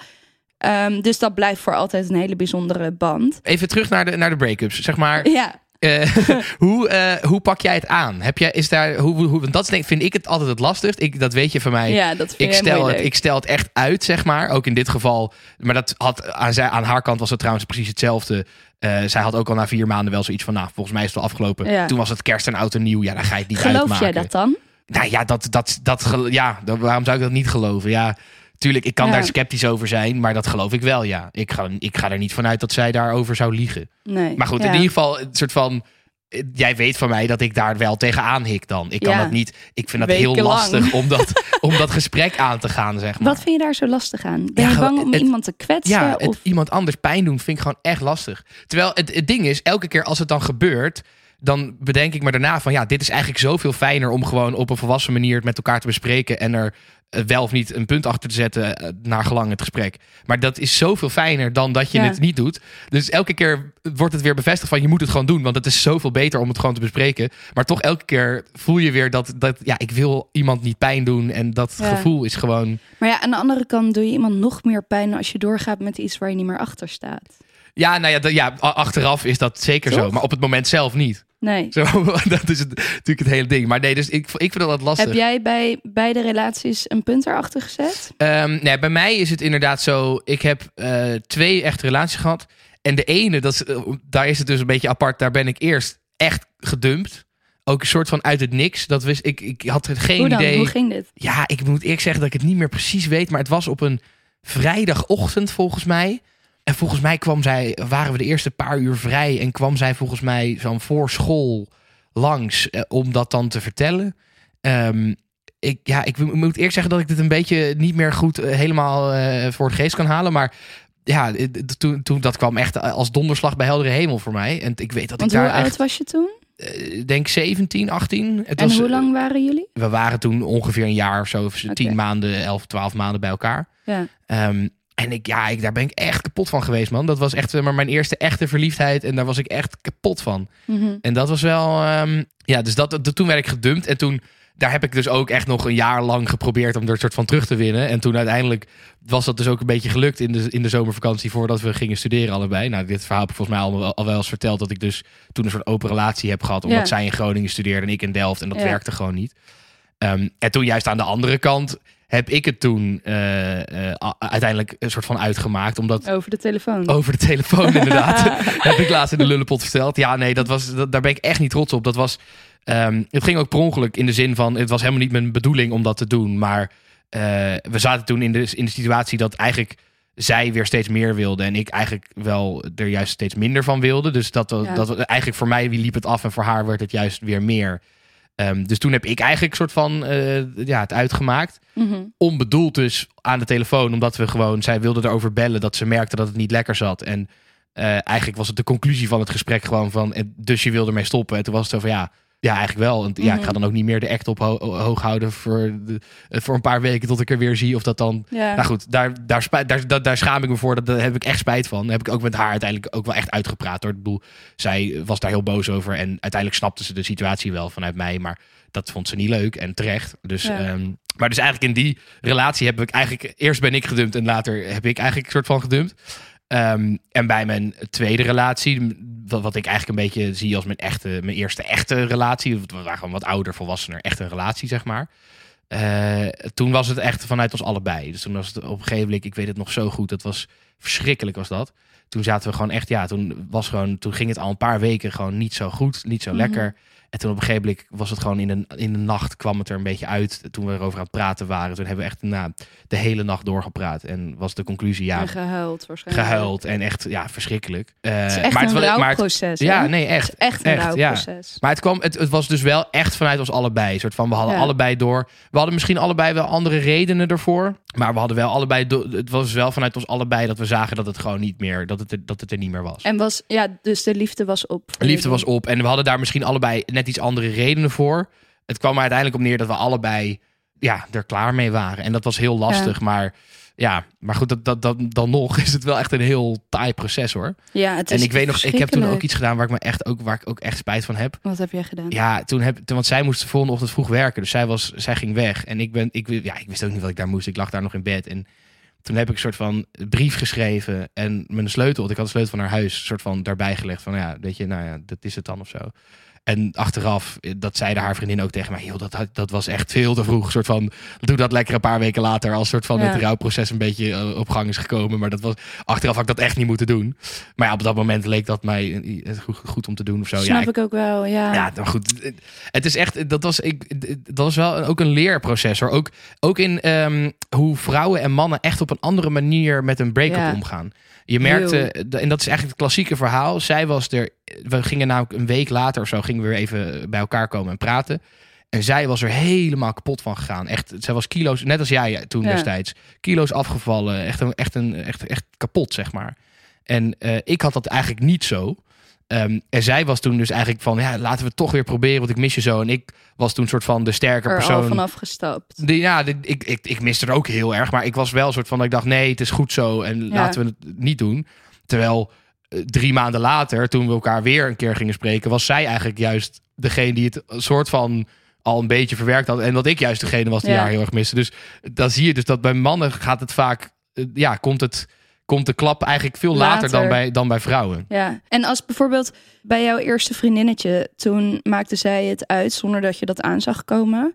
Ehm, dus dat blijft voor altijd een hele bijzondere band. Even terug naar de, naar de break-ups. Zeg maar, Ja, eh, hoe, eh, hoe pak jij het aan? Heb jij, is daar, hoe, hoe, want dat vind ik het altijd het lastigst. Ik, dat weet je van mij. ja dat vind Ik stel, het, leuk. ik stel het echt uit, zeg maar. Ook in dit geval. Maar dat had aan, zij, aan haar kant was het trouwens precies hetzelfde. Eh, zij had ook al na vier maanden wel zoiets van... nou, volgens mij is het wel afgelopen. Ja. Toen was het kerst en oud en nieuw. Ja, dan ga je het niet Geloof uitmaken. jij dat dan? Nou ja, dat, dat, dat, ja, waarom zou ik dat niet geloven? Ja, tuurlijk, ik kan Ja. daar sceptisch over zijn. Maar dat geloof ik wel, ja. Ik ga, ik ga er niet vanuit dat zij daarover zou liegen. Nee. Maar goed, Ja. in ieder geval een soort van... eh, Jij weet van mij dat ik daar wel tegenaan hik dan. Ik kan Ja. dat niet... Ik vind dat heel lastig om dat, om dat gesprek aan te gaan, zeg maar. Wat vind je daar zo lastig aan? Ben je bang om het- iemand te kwetsen? Ja, of... iemand anders pijn doen vind ik gewoon echt lastig. Terwijl het, het ding is, elke keer als het dan gebeurt, dan bedenk ik me daarna van ja, dit is eigenlijk zoveel fijner om gewoon op een volwassen manier het met elkaar te bespreken en er eh, wel of niet een punt achter te zetten eh, naar gelang het gesprek. Maar dat is zoveel fijner dan dat je Ja. het niet doet. Dus elke keer wordt het weer bevestigd van je moet het gewoon doen, want het is zoveel beter om het gewoon te bespreken. Maar toch elke keer voel je weer dat, dat ja, ik wil iemand niet pijn doen en dat Ja. gevoel is gewoon Maar ja, aan de andere kant doe je iemand nog meer pijn als je doorgaat met iets waar je niet meer achter staat. Ja, nou ja, ja, achteraf is dat zeker zo. Maar op het moment zelf niet. Nee. Zo, dat is het, natuurlijk het hele ding. Maar nee, dus ik, ik vind dat lastig. Heb jij bij beide relaties een punt erachter gezet? Ehm, nee, bij mij is het inderdaad zo. Ik heb eh, twee echte relaties gehad. En de ene, dat is, eh, daar is het dus een beetje apart. Daar ben ik eerst echt gedumpt. Ook een soort van uit het niks. Dat wist ik. Ik had er geen Hoe dan? idee. Hoe ging dit? Ja, ik moet eerlijk zeggen dat ik het niet meer precies weet. Maar het was op een vrijdagochtend volgens mij. En volgens mij kwam zij, waren we de eerste paar uur vrij. En kwam zij volgens mij zo'n voor school langs eh, om dat dan te vertellen. Ehm, ik, ja, ik moet eerlijk zeggen dat ik dit een beetje niet meer goed eh, helemaal eh, voor de geest kan halen. Maar ja, toen, toen dat kwam echt als donderslag bij heldere hemel voor mij. En ik weet dat Want ik hoe daar oud echt... was je toen? denk 17, 18. Het En was, hoe lang waren jullie? We waren toen ongeveer een jaar of zo, of 10 Oké. maanden, 11, 12 maanden bij elkaar. Ja. Ehm, en ik, ja, ik, daar ben ik echt kapot van geweest, man. Dat was echt eh, maar mijn eerste echte verliefdheid. En daar was ik echt kapot van. Mhm. En dat was wel. ehm, ja, dus dat, dat- toen werd ik gedumpt. En toen. Daar heb ik dus ook echt nog een jaar lang geprobeerd om er soort van terug te winnen. En toen uiteindelijk was dat dus ook een beetje gelukt in de, in de zomervakantie voordat we gingen studeren allebei. Nou, dit verhaal heb ik volgens mij al, wel- al wel eens verteld. Dat ik dus toen een soort open relatie heb gehad. Omdat Ja. zij in Groningen studeerde en ik in Delft. En dat Ja. werkte gewoon niet. Ehm, en toen juist aan de andere kant heb ik het toen eh, eh, uiteindelijk een soort van uitgemaakt. Omdat Over de telefoon. over de telefoon, inderdaad. heb ik laatst in de lullenpot verteld. Ja, nee, dat was, dat, daar ben ik echt niet trots op. Dat was, ehm, het ging ook per ongeluk in de zin van... het was helemaal niet mijn bedoeling om dat te doen. Maar eh, we zaten toen in de, in de situatie dat eigenlijk zij weer steeds meer wilde... en ik eigenlijk wel er juist steeds minder van wilde. Dus dat, Ja. dat eigenlijk voor mij liep het af... en voor haar werd het juist weer meer. Ehm, dus toen heb ik eigenlijk soort van eh, ja, het uitgemaakt Mhm. onbedoeld dus aan de telefoon. Omdat we gewoon, zij wilde erover bellen dat ze merkte dat het niet lekker zat. En eh, eigenlijk was het de conclusie van het gesprek gewoon van, en dus je wilde ermee stoppen. En toen was het zo van, ja, ja eigenlijk wel. En ja, ik ga Mhm. dan ook niet meer de act op ho- hoog houden voor, de, eh, voor een paar weken tot ik er weer zie of dat dan... Ja. Nou goed, daar, daar, spijt, daar, daar, daar schaam ik me voor. Dat, daar heb ik echt spijt van. Daar heb ik ook met haar uiteindelijk ook wel echt uitgepraat. Hoor. Ik bedoel, zij was daar heel boos over. En uiteindelijk snapte ze de situatie wel vanuit mij. Maar dat vond ze niet leuk en terecht. Dus, Ja. ehm, maar dus eigenlijk in die relatie heb ik eigenlijk... Eerst ben ik gedumpt en later heb ik eigenlijk een soort van gedumpt. Ehm, en bij mijn tweede relatie, wat, wat ik eigenlijk een beetje zie als mijn, echte, mijn eerste echte relatie. We waren gewoon wat ouder, volwassener, echt een relatie, zeg maar. Eh, toen was het echt vanuit ons allebei. Dus toen was het op een gegeven moment, ik weet het nog zo goed, dat was verschrikkelijk was dat. Toen zaten we gewoon echt, ja, toen was gewoon, toen ging het al een paar weken gewoon niet zo goed, niet zo Mhm. lekker. En toen op een gegeven moment was het gewoon in de, in de nacht kwam het er een beetje uit. Toen we erover aan het praten waren, toen hebben we echt nou, de hele nacht doorgepraat. En was de conclusie, ja, En gehuild waarschijnlijk. gehuild en echt, ja, verschrikkelijk. Eh, Het is echt maar een het, rouwproces. ja, nee, Het echt. is echt een echt, ja. Maar het, kwam, het, het was dus wel echt vanuit ons allebei. Een soort van, we hadden Ja. allebei door. We hadden misschien allebei wel andere redenen ervoor. Maar we hadden wel allebei. het was wel vanuit ons allebei dat we zagen dat het gewoon niet meer. Dat het er, dat het er niet meer was. En was, ja, dus de liefde was op. voor Liefde was op. En we hadden daar misschien allebei net iets andere redenen voor. Het kwam er uiteindelijk op neer dat we allebei. Ja, er klaar mee waren. En dat was heel lastig. Maar ja, maar goed, dat, dat, dat, dan nog is het wel echt een heel taai proces hoor. Ja, het En is ik weet nog, ik heb toen ook iets gedaan waar ik me echt ook, waar ik ook echt spijt van heb. Wat heb jij gedaan? Ja, toen heb, toen, want zij moest de volgende ochtend vroeg werken. Dus zij, was, zij ging weg. En ik, ben, ik, ja, ik wist ook niet wat ik daar moest. Ik lag daar nog in bed. En toen heb ik een soort van brief geschreven. En mijn sleutel, want ik had de sleutel van haar huis, soort van daarbij gelegd. Van ja, weet je, nou ja, dat is het dan of zo. En achteraf, eh, dat zeide haar vriendin ook tegen mij. Joh, dat, dat was echt veel te vroeg. Soort van, doe dat lekker een paar weken later. Als soort van Ja. het rouwproces een beetje eh, op gang is gekomen. Maar dat was, achteraf had ik dat echt niet moeten doen. Maar ja, op dat moment leek dat mij eh, goed, goed om te doen of zo. Snap ja, ik ook wel, ja. ja, maar goed. Het is echt, dat was, ik, dat was wel ook een leerproces hoor. Ook, ook in ehm, hoe vrouwen en mannen echt op een andere manier met een break-up Ja. omgaan. Je merkte, en dat is eigenlijk het klassieke verhaal. Zij was er, we gingen namelijk een week later of zo, gingen we weer even bij elkaar komen en praten. En zij was er helemaal kapot van gegaan. Echt, zij was kilo's, net als jij toen Ja. destijds, kilo's afgevallen. Echt, een, echt, een, echt, echt kapot, zeg maar. En eh, ik had dat eigenlijk niet zo. Ehm, en zij was toen dus eigenlijk van, ja, laten we het toch weer proberen, want ik mis je zo. En ik was toen soort van de sterke er persoon. al vanaf gestapt. De- ja, de- ik, ik, ik miste er ook heel erg. Maar ik was wel soort van, dat ik dacht, nee, het is goed zo. En Ja. laten we het niet doen. Terwijl drie maanden later, toen we elkaar weer een keer gingen spreken, was zij eigenlijk juist degene die het soort van al een beetje verwerkt had. En dat ik juist degene was die Ja. haar heel erg miste. Dus dan zie je dus dat bij mannen gaat het vaak, eh, ja, komt het, komt de klap eigenlijk veel later, dan, bij, dan bij vrouwen. Ja, en als bijvoorbeeld bij jouw eerste vriendinnetje, toen maakte zij het uit zonder dat je dat aan zag komen.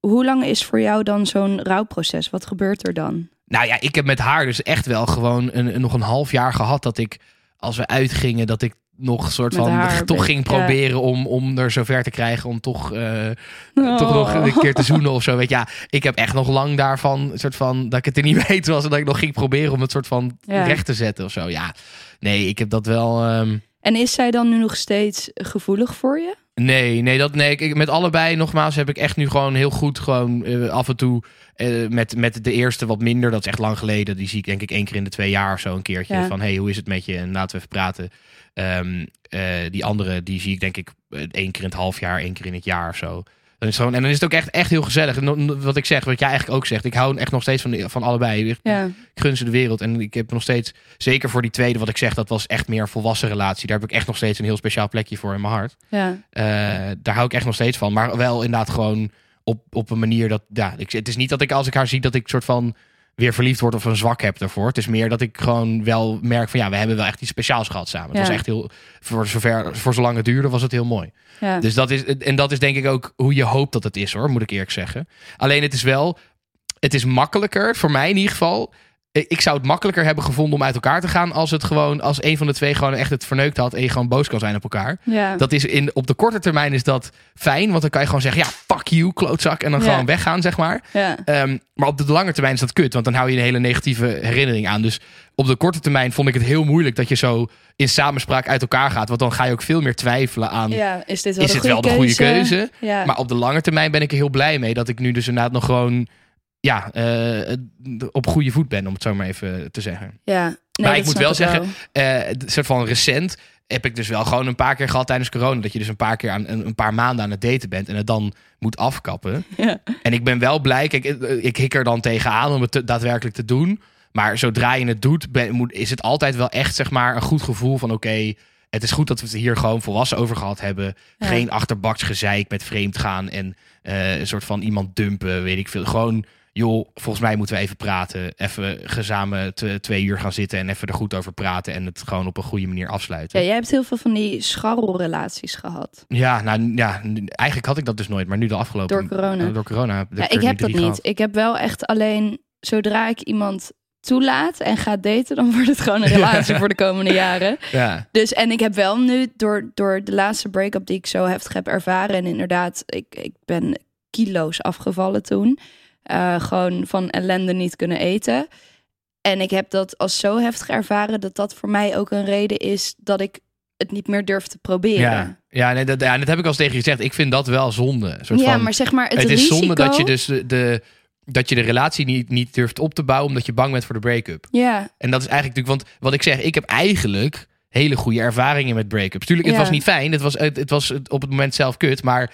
Hoe lang is voor jou dan zo'n rouwproces? Wat gebeurt er dan? Nou ja, ik heb met haar dus echt wel gewoon een- nog een half jaar gehad dat ik, als we uitgingen, dat ik nog soort Met van haar toch ging ja. proberen om, om er zover te krijgen om toch, eh, Oh. toch nog een keer te zoenen of zo. Weet je, ja, ik heb echt nog lang daarvan, soort van, dat ik het er niet weet was en dat ik nog ging proberen om het soort van Ja. recht te zetten of zo. Ja, nee, ik heb dat wel. ehm, En is zij dan nu nog steeds gevoelig voor je? Nee, nee, dat, nee ik, met allebei nogmaals heb ik echt nu gewoon heel goed gewoon eh, af en toe eh, met, met de eerste wat minder. Dat is echt lang geleden. Die zie ik denk ik één keer in de twee jaar of zo een keertje. Ja. Van hey, hoe is het met je? En laten we even praten. Ehm, eh, die andere die zie ik denk ik één keer in het half jaar, één keer in het jaar of zo. Dan is het gewoon, en dan is het ook echt, echt heel gezellig. En wat ik zeg, wat jij eigenlijk ook zegt. Ik hou echt nog steeds van, van allebei. Ik Ja, ik gun ze de wereld. En ik heb nog steeds, zeker voor die tweede wat ik zeg, dat was echt meer een volwassen relatie. Daar heb ik echt nog steeds een heel speciaal plekje voor in mijn hart. ja, Eh, daar hou ik echt nog steeds van. Maar wel inderdaad gewoon op, op een manier dat... Ja, ik, het is niet dat ik als ik haar zie dat ik soort van weer verliefd word of een zwak heb daarvoor. Het is meer dat ik gewoon wel merk van ja, we hebben wel echt iets speciaals gehad samen. Het Ja. was echt heel, voor zover, voor zolang het duurde was het heel mooi. ja. Dus dat is, en dat is denk ik ook hoe je hoopt dat het is hoor, moet ik eerlijk zeggen. Alleen het is wel, het is makkelijker, voor mij in ieder geval. Ik zou het makkelijker hebben gevonden om uit elkaar te gaan als het gewoon, als een van de twee gewoon echt het verneukt had en je gewoon boos kan zijn op elkaar. ja. Dat is in, op de korte termijn is dat fijn, want dan kan je gewoon zeggen, ja, fuck you, klootzak, en dan Ja. gewoon weggaan, zeg maar. ja. Ehm, maar op de lange termijn is dat kut, want dan hou je een hele negatieve herinnering aan. Dus op de korte termijn vond ik het heel moeilijk dat je zo in samenspraak uit elkaar gaat, want dan ga je ook veel meer twijfelen aan, ja, is dit wel is de het wel de goede goede keuze? Maar op de lange termijn ben ik er heel blij mee dat ik nu dus inderdaad nog gewoon ja, eh, op goede voet ben, om het zo maar even te zeggen. ja. Nee, Maar ik moet wel zeggen, eh, het soort van recent heb ik dus wel gewoon een paar keer gehad tijdens corona. Dat je dus een paar keer aan een, paar maanden aan het daten bent en het dan moet afkappen. Ja. En ik ben wel blij, kijk, eh, ik hik er dan tegenaan om het te- daadwerkelijk te doen. Maar zodra je het doet, ben, moet, is het altijd wel echt zeg maar een goed gevoel van oké. het is goed dat we het hier gewoon volwassen over gehad hebben. Ja. Geen achterbaks gezeik met vreemd gaan en eh, een soort van iemand dumpen, weet ik veel. Gewoon, joh, volgens mij moeten we even praten. Even gezamen twee uur gaan zitten en even er goed over praten. En het gewoon op een goede manier afsluiten. Ja, jij hebt heel veel van die scharrelrelaties gehad. Ja, nou ja, eigenlijk had ik dat dus nooit, maar nu de afgelopen Door corona. eh, door corona Ja, ik heb dat niet. gehad. Ik heb wel echt alleen, zodra ik iemand toelaat en ga daten, dan wordt het gewoon een relatie voor de komende jaren. Ja, Dus en ik heb wel nu door, door de laatste break-up die ik zo heftig heb ervaren. En inderdaad, ik, ik ben kilo's afgevallen toen. Eh, gewoon van ellende niet kunnen eten. En ik heb dat als zo heftig ervaren dat dat voor mij ook een reden is dat ik het niet meer durf te proberen. ja. Ja, nee, dat, ja, dat heb ik al eens tegen je gezegd. Ik vind dat wel zonde. Soort Ja, van, maar zeg maar het, het, is risico... zonde dat je dus de, de, dat je de relatie niet, niet durft op te bouwen omdat je bang bent voor de break-up. Ja, En dat is eigenlijk natuurlijk, want wat ik zeg, ik heb eigenlijk hele goede ervaringen met break-ups. Tuurlijk, het Ja. was niet fijn. Het was, het, het was op het moment zelf kut, maar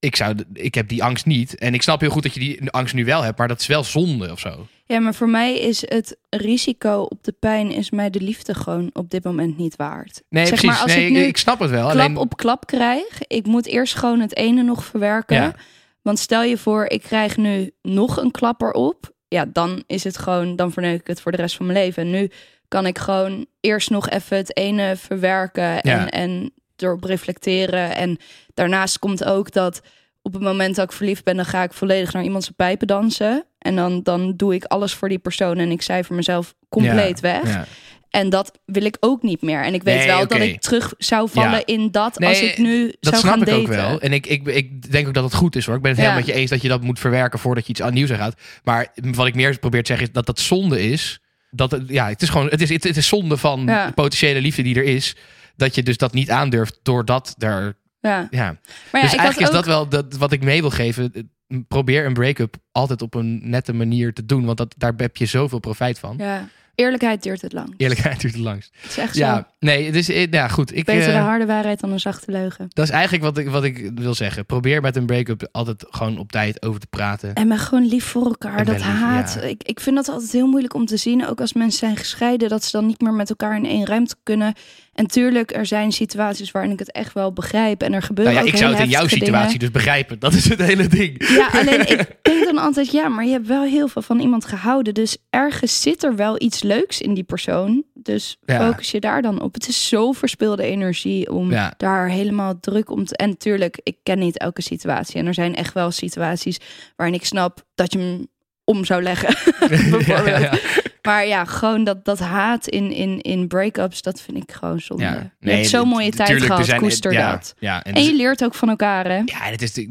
ik, zou, ik heb die angst niet. En ik snap heel goed dat je die angst nu wel hebt, maar dat is wel zonde of zo. ja, maar voor mij is het risico op de pijn is mij de liefde gewoon op dit moment niet waard. Nee, zeg precies. maar als nee, ik nu ik snap het wel. klap alleen, op klap krijg. Ik moet eerst gewoon het ene nog verwerken. Ja. Want stel je voor, ik krijg nu nog een klapper op. Ja, dan is het gewoon, dan verneuk ik het voor de rest van mijn leven. En nu kan ik gewoon eerst nog even het ene verwerken en, Ja. en erop reflecteren. En daarnaast komt ook dat op het moment dat ik verliefd ben, dan ga ik volledig naar iemand zijn pijpen dansen. En dan, dan doe ik alles voor die persoon en ik cijfer mezelf compleet weg. Ja. En dat wil ik ook niet meer. En ik weet Nee, wel dat ik terug zou vallen Ja. in dat Nee, als ik nu Dat zou snap ik ook wel. En ik, ik, ik denk ook dat het goed is hoor. Ik ben het helemaal met je eens dat je dat moet verwerken voordat je iets aan nieuws aan gaat. Maar wat ik meer probeer te zeggen is dat dat zonde is. Dat het, ja, het is gewoon, het is, het, het is zonde van de potentiële liefde die er is. Dat je dus dat niet aandurft doordat er, Ja. ja. Maar ja, dus ik eigenlijk is ook... dat wel dat, wat ik mee wil geven. Probeer een break-up altijd op een nette manier te doen. Want dat, daar heb je zoveel profijt van. Ja. Eerlijkheid duurt het lang. Eerlijkheid duurt het langst. Het is echt zo. Ja, nee, dus ja, goed. Ik, Beter de eh, harde waarheid dan een zachte leugen. Dat is eigenlijk wat ik, wat ik wil zeggen. Probeer met een break-up altijd gewoon op tijd over te praten. En ben gewoon lief voor elkaar. En dat lief, haat. ja. Ik, ik vind dat altijd heel moeilijk om te zien. Ook als mensen zijn gescheiden. Dat ze dan niet meer met elkaar in één ruimte kunnen. En tuurlijk, er zijn situaties waarin ik het echt wel begrijp. En er gebeuren Nou ja, ook ik zou het in jouw situatie dingen. dus begrijpen. Dat is het hele ding. Ja, alleen ik denk dan altijd, ja, maar je hebt wel heel veel van iemand gehouden. Dus ergens zit er wel iets leuks in die persoon. Dus Ja. focus je daar dan op. Het is zo verspilde energie om Ja. daar helemaal druk om te... En natuurlijk, ik ken niet elke situatie. En er zijn echt wel situaties waarin ik snap dat je hem om zou leggen. bijvoorbeeld. Maar ja, gewoon dat, dat haat in, in, in break-ups, dat vind ik gewoon zonde. Ja. je hebt zo'n mooie tijd tuurlijk, gehad, zijn- koester ja, dat. Ja, en, En je leert ook van elkaar, hè? ja, en het is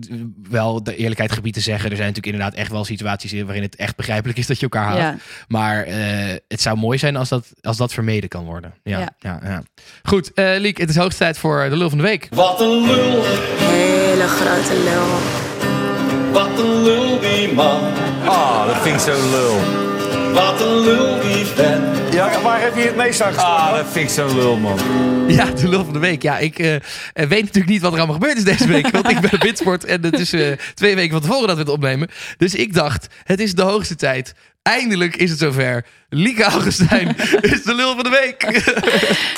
wel de eerlijkheid gebied te zeggen. Er zijn natuurlijk inderdaad echt wel situaties in waarin het echt begrijpelijk is dat je elkaar haat. Ja. Maar eh, het zou mooi zijn als dat, als dat vermeden kan worden. Ja, Ja. ja. Ja, Goed, eh Liek, het is hoogste tijd voor de lul van de week. Wat een lul. hele grote lul. Wat een lul die man, Ah, dat vind ik zo lul. Wat een lul die vent. Ja, waar heb je het meest aan gestaan? Ah, dat vind ik zo lul, man. Ja, de lul van de week. Ja, ik eh, eh, weet natuurlijk niet wat er allemaal gebeurd is deze week. Want ik ben op Witsport en het is eh, twee weken van tevoren dat we het opnemen. Dus ik dacht, het is de hoogste tijd. Eindelijk is het zover. Lieke Augustijn is de lul van de week.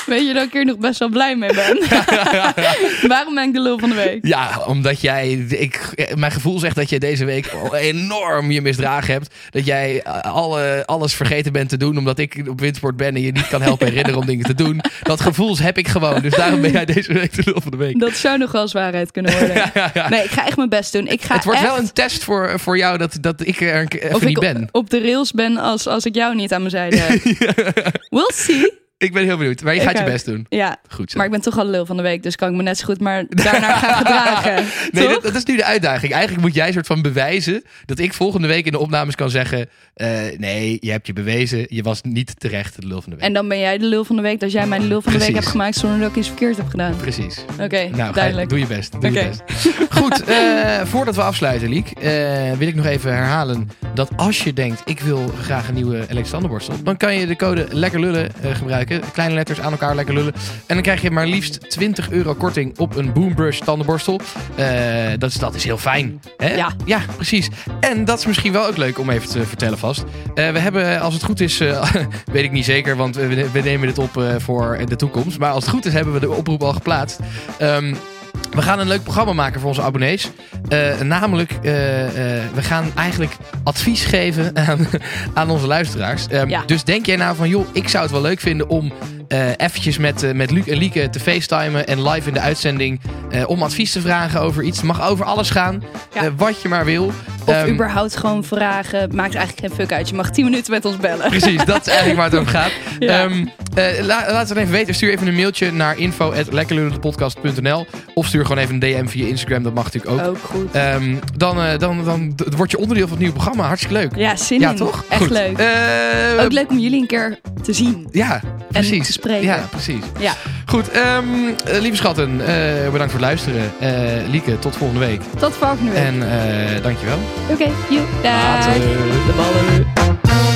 Weet je dat ik hier nog best wel blij mee ben? Waarom ben ik de lul van de week? Ja, omdat jij... Ik, mijn gevoel zegt dat jij deze week enorm je misdragen hebt. Dat jij alle, alles vergeten bent te doen omdat ik op Windsport ben en je niet kan helpen herinneren om dingen te doen. Dat gevoel heb ik gewoon. Dus daarom ben jij deze week de lul van de week. Dat zou nog wel eens waarheid kunnen worden. Ja, ja, ja. Nee, ik ga echt mijn best doen. Ik ga Het wordt echt, wel een test voor, voor jou dat, dat ik er even of niet ik ben. op de rails ben als, als ik jou niet aan mijn zijde heb. We'll see. Ik ben heel benieuwd. Maar je gaat je best doen. Ja, Goed zo. maar ik ben toch al lul van de week, dus kan ik me net zo goed maar daarnaar gaan gedragen. Nee, dat, dat is nu de uitdaging. Eigenlijk moet jij soort van bewijzen dat ik volgende week in de opnames kan zeggen: eh, nee, je hebt je bewezen, je was niet terecht de lul van de week. En dan ben jij de lul van de week dat jij mij de lul van de week hebt gemaakt zonder dat ik iets verkeerd heb gedaan. Precies. Oké, Nou, duidelijk. doe je best. Doe je best. Goed, eh, voordat we afsluiten, Liek, eh, wil ik nog even herhalen dat als je denkt: ik wil graag een nieuwe elektrische tandenborstel, dan kan je de code lekker lullen eh, Kleine letters aan elkaar lekker lullen. En dan krijg je maar liefst 20 euro korting op een Boombrush tandenborstel. Eh, dat, is, dat is heel fijn. Hè? Ja. ja, precies. En dat is misschien wel ook leuk om even te vertellen vast. Eh, we hebben, als het goed is, eh, weet ik niet zeker, want we, we nemen dit op voor de toekomst. Maar als het goed is, hebben we de oproep al geplaatst. Ehm, we gaan een leuk programma maken voor onze abonnees. Eh, namelijk, eh, eh, we gaan eigenlijk advies geven aan, aan onze luisteraars. Ehm, Ja. Dus denk jij nou van, joh, ik zou het wel leuk vinden om eh eventjes met, eh, met Luc en Lieke te facetimen en live in de uitzending eh, om advies te vragen over iets. Het mag over alles gaan, Ja. wat je maar wil. Of Ehm, überhaupt gewoon vragen. Maakt eigenlijk geen fuck uit. Je mag 10 minuten met ons bellen. Precies, dat is eigenlijk waar het om gaat. Ja. Ehm, eh, la- laat het dan even weten. Stuur even een mailtje naar info.lekkerlullenpodcast.nl Of stuur gewoon even een DM via Instagram. Dat mag natuurlijk ook. Ook goed. Ehm, dan, dan, dan d- word je onderdeel van het nieuwe programma. Hartstikke leuk. Ja, zin ja, in. toch? Echt Goed. leuk. Ook leuk om jullie een keer te zien. Ja, precies. Spreken. Ja, precies. Ja. Goed, ehm, eh, lieve schatten. eh, bedankt voor het luisteren. Eh, Lieke, tot volgende week. Tot volgende week. En eh dankjewel. Oké, you. Dag. Later. De ballen.